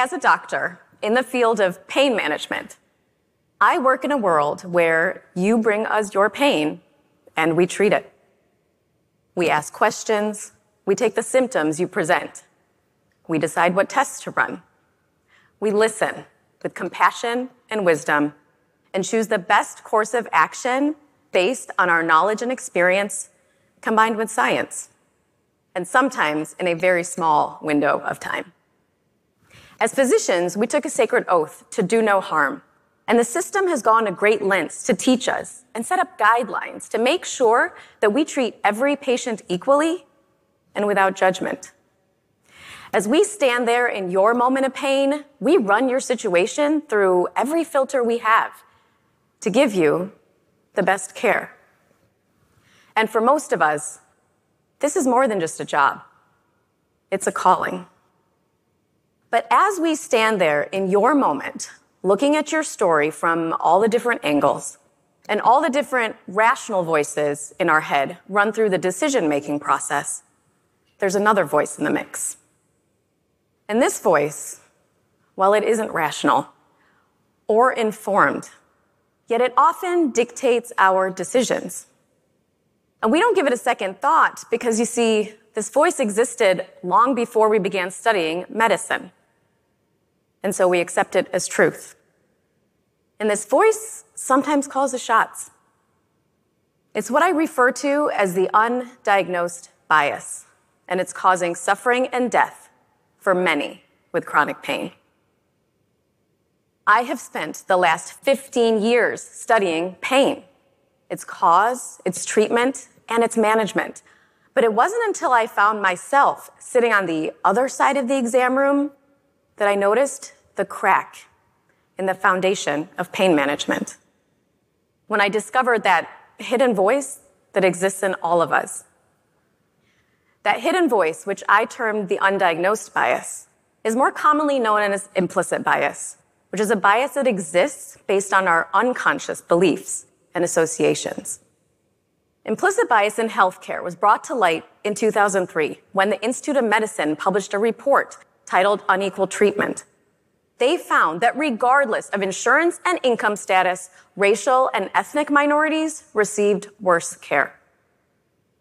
as a doctor in the field of pain management, I work in a world where you bring us your pain and we treat it. We ask questions. We take the symptoms you present. We decide what tests to run. We listen with compassion and wisdom and choose the best course of action based on our knowledge and experience combined with science, and sometimes in a very small window of time. As physicians, we took a sacred oath to do no harm, and the system has gone to great lengths to teach us and set up guidelines to make sure that we treat every patient equally and without judgment. As we stand there in your moment of pain, we run your situation through every filter we have to give you the best care. And for most of us, this is more than just a job. It's a calling. But as we stand there in your moment, looking at your story from all the different angles and all the different rational voices in our head run through the decision making process, there's another voice in the mix. And this voice, while it isn't rational or informed, yet it often dictates our decisions. And we don't give it a second thought because you see, this voice existed long before we began studying medicine and so we accept it as truth. And this voice sometimes calls the shots. It's what I refer to as the undiagnosed bias, and it's causing suffering and death for many with chronic pain. I have spent the last 15 years studying pain, its cause, its treatment, and its management. But it wasn't until I found myself sitting on the other side of the exam room that I noticed the crack in the foundation of pain management. When I discovered that hidden voice that exists in all of us. That hidden voice, which I termed the undiagnosed bias, is more commonly known as implicit bias, which is a bias that exists based on our unconscious beliefs and associations. Implicit bias in healthcare was brought to light in 2003 when the Institute of Medicine published a report titled Unequal Treatment. They found that regardless of insurance and income status, racial and ethnic minorities received worse care.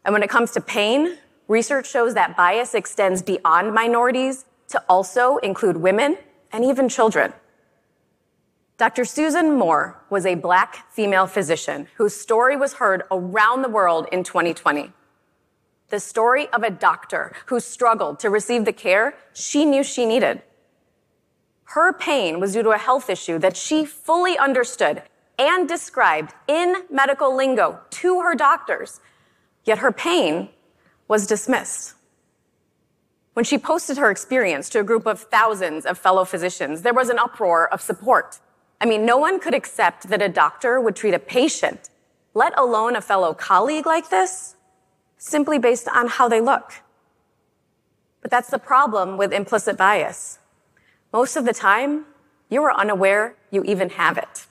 And when it comes to pain, research shows that bias extends beyond minorities to also include women and even children. Dr. Susan Moore was a black female physician whose story was heard around the world in 2020 the story of a doctor who struggled to receive the care she knew she needed. Her pain was due to a health issue that she fully understood and described in medical lingo to her doctors, yet her pain was dismissed. When she posted her experience to a group of thousands of fellow physicians, there was an uproar of support. I mean, no one could accept that a doctor would treat a patient, let alone a fellow colleague like this, simply based on how they look. But that's the problem with implicit bias. Most of the time, you are unaware you even have it.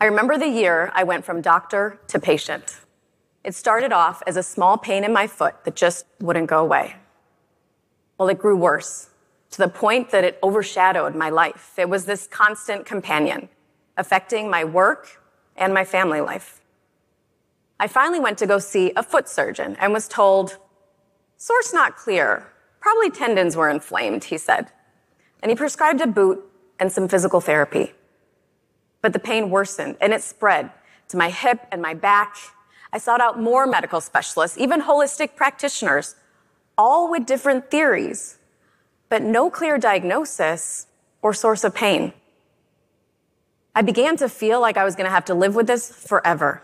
I remember the year I went from doctor to patient. It started off as a small pain in my foot that just wouldn't go away. Well, it grew worse to the point that it overshadowed my life. It was this constant companion, affecting my work and my family life. I finally went to go see a foot surgeon and was told, source not clear, probably tendons were inflamed, he said. And he prescribed a boot and some physical therapy. But the pain worsened and it spread to my hip and my back. I sought out more medical specialists, even holistic practitioners, all with different theories, but no clear diagnosis or source of pain. I began to feel like I was going to have to live with this forever.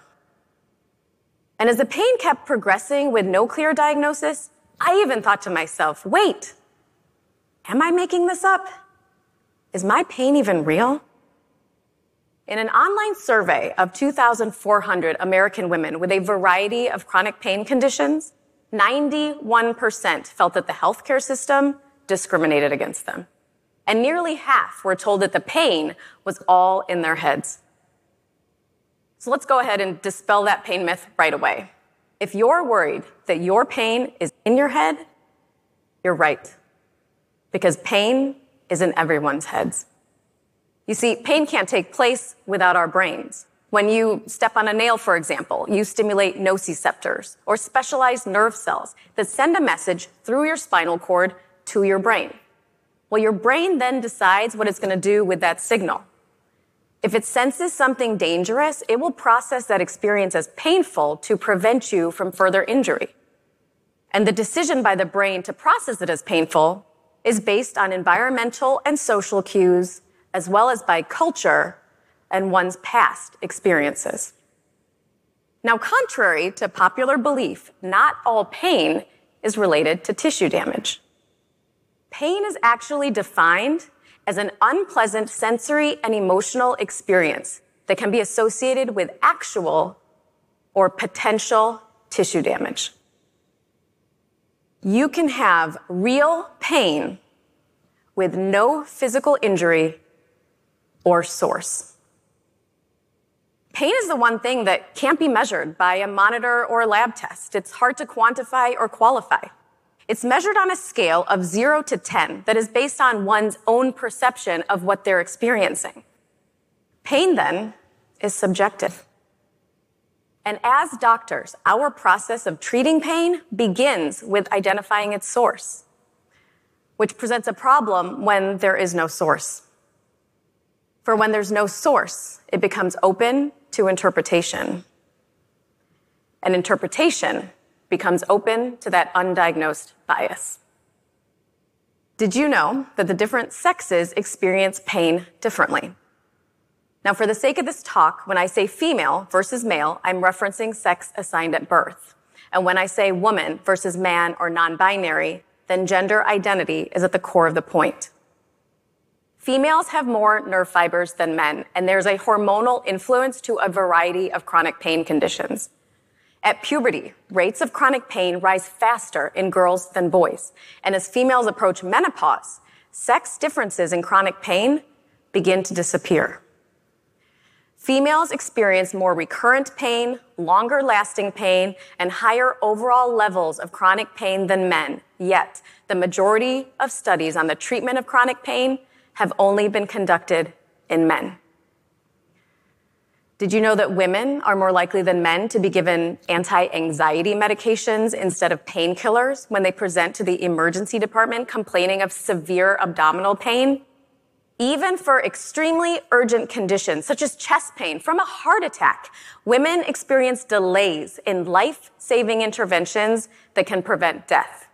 And as the pain kept progressing with no clear diagnosis, I even thought to myself, wait, am I making this up? Is my pain even real? In an online survey of 2,400 American women with a variety of chronic pain conditions, 91% felt that the healthcare system discriminated against them. And nearly half were told that the pain was all in their heads. So let's go ahead and dispel that pain myth right away. If you're worried that your pain is in your head, you're right. because pain is in everyone's heads. You see, pain can't take place without our brains. When you step on a nail, for example, you stimulate nociceptors or specialized nerve cells that send a message through your spinal cord to your brain. Well, your brain then decides what it's going to do with that signal. If it senses something dangerous, it will process that experience as painful to prevent you from further injury. And the decision by the brain to process it as painful is based on environmental and social cues, as well as by culture and one's past experiences. Now, contrary to popular belief, not all pain is related to tissue damage. Pain is actually defined as an unpleasant sensory and emotional experience that can be associated with actual or potential tissue damage you can have real pain with no physical injury or source. Pain is the one thing that can't be measured by a monitor or a lab test. It's hard to quantify or qualify. It's measured on a scale of zero to 10 that is based on one's own perception of what they're experiencing. Pain then is subjective. And as doctors, our process of treating pain begins with identifying its source, which presents a problem when there is no source. For when there's no source, it becomes open to interpretation. And interpretation becomes open to that undiagnosed bias. Did you know that the different sexes experience pain differently? Now, for the sake of this talk, when I say female versus male, I'm referencing sex assigned at birth. And when I say woman versus man or non-binary, then gender identity is at the core of the point. Females have more nerve fibers than men, and there's a hormonal influence to a variety of chronic pain conditions. At puberty, rates of chronic pain rise faster in girls than boys. And as females approach menopause, sex differences in chronic pain begin to disappear. Females experience more recurrent pain, longer lasting pain, and higher overall levels of chronic pain than men. Yet, the majority of studies on the treatment of chronic pain have only been conducted in men. Did you know that women are more likely than men to be given anti anxiety medications instead of painkillers when they present to the emergency department complaining of severe abdominal pain? Even for extremely urgent conditions, such as chest pain from a heart attack, women experience delays in life saving interventions that can prevent death.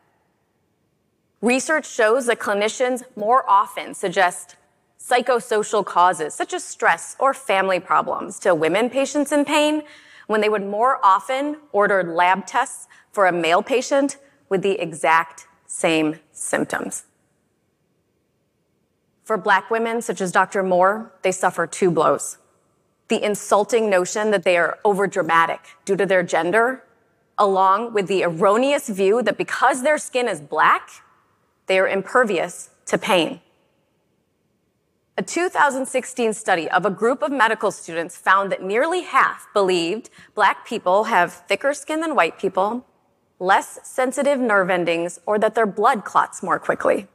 Research shows that clinicians more often suggest psychosocial causes, such as stress or family problems, to women patients in pain when they would more often order lab tests for a male patient with the exact same symptoms. For black women, such as Dr. Moore, they suffer two blows. The insulting notion that they are overdramatic due to their gender, along with the erroneous view that because their skin is black, they are impervious to pain. A 2016 study of a group of medical students found that nearly half believed black people have thicker skin than white people, less sensitive nerve endings, or that their blood clots more quickly.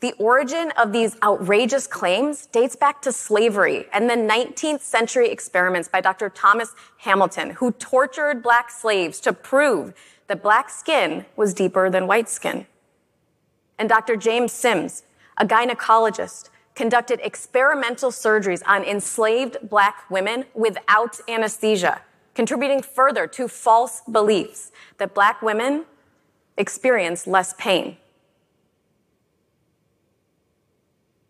The origin of these outrageous claims dates back to slavery and the 19th century experiments by Dr. Thomas Hamilton, who tortured black slaves to prove that black skin was deeper than white skin. And Dr. James Sims, a gynecologist, conducted experimental surgeries on enslaved black women without anesthesia, contributing further to false beliefs that black women experience less pain.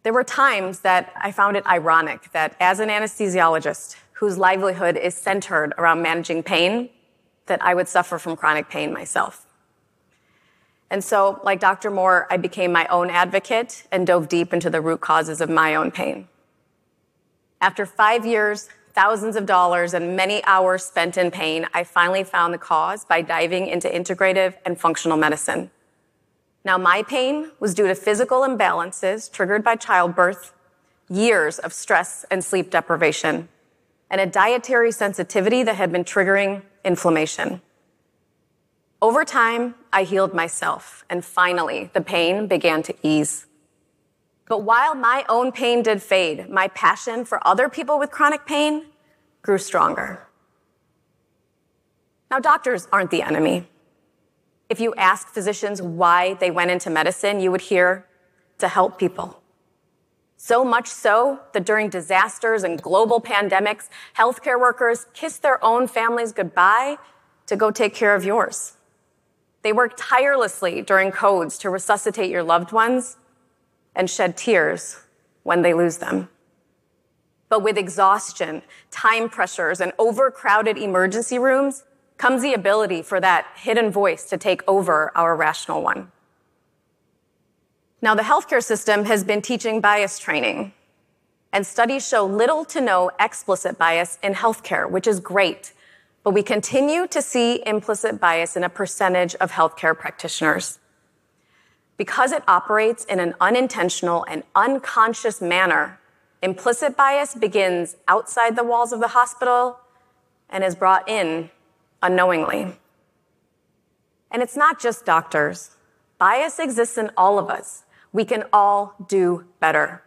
There were times that I found it ironic that as an anesthesiologist whose livelihood is centered around managing pain, that I would suffer from chronic pain myself. And so, like Dr. Moore, I became my own advocate and dove deep into the root causes of my own pain. After five years, thousands of dollars, and many hours spent in pain, I finally found the cause by diving into integrative and functional medicine. Now, my pain was due to physical imbalances triggered by childbirth, years of stress and sleep deprivation, and a dietary sensitivity that had been triggering inflammation. Over time, I healed myself, and finally, the pain began to ease. But while my own pain did fade, my passion for other people with chronic pain grew stronger. Now, doctors aren't the enemy. If you ask physicians why they went into medicine, you would hear to help people. So much so that during disasters and global pandemics, healthcare workers kiss their own families goodbye to go take care of yours. They work tirelessly during codes to resuscitate your loved ones and shed tears when they lose them. But with exhaustion, time pressures, and overcrowded emergency rooms, comes the ability for that hidden voice to take over our rational one. Now, the healthcare system has been teaching bias training, and studies show little to no explicit bias in healthcare, which is great. But we continue to see implicit bias in a percentage of healthcare practitioners. Because it operates in an unintentional and unconscious manner, implicit bias begins outside the walls of the hospital and is brought in unknowingly. And it's not just doctors. Bias exists in all of us. We can all do better.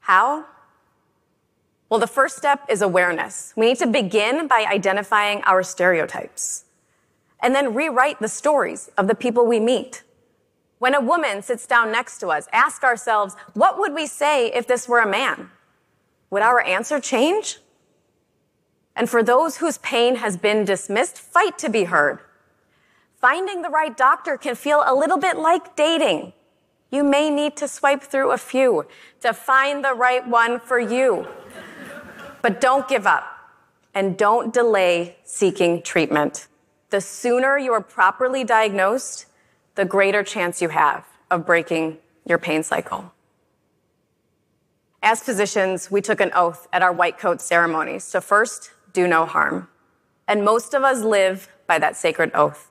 How? Well, the first step is awareness. We need to begin by identifying our stereotypes and then rewrite the stories of the people we meet. When a woman sits down next to us, ask ourselves, what would we say if this were a man? Would our answer change? And for those whose pain has been dismissed, fight to be heard. Finding the right doctor can feel a little bit like dating. You may need to swipe through a few to find the right one for you. But don't give up and don't delay seeking treatment. The sooner you are properly diagnosed, the greater chance you have of breaking your pain cycle. As physicians, we took an oath at our white coat ceremonies to first do no harm. And most of us live by that sacred oath.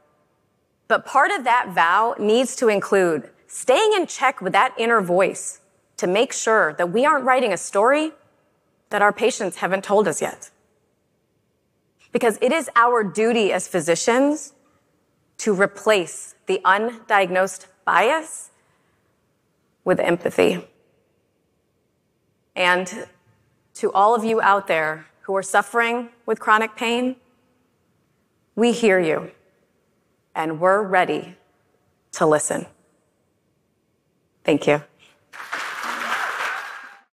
But part of that vow needs to include staying in check with that inner voice to make sure that we aren't writing a story that our patients haven't told us yet. Because it is our duty as physicians to replace the undiagnosed bias with empathy. And to all of you out there who are suffering with chronic pain, we hear you and we're ready to listen. Thank you.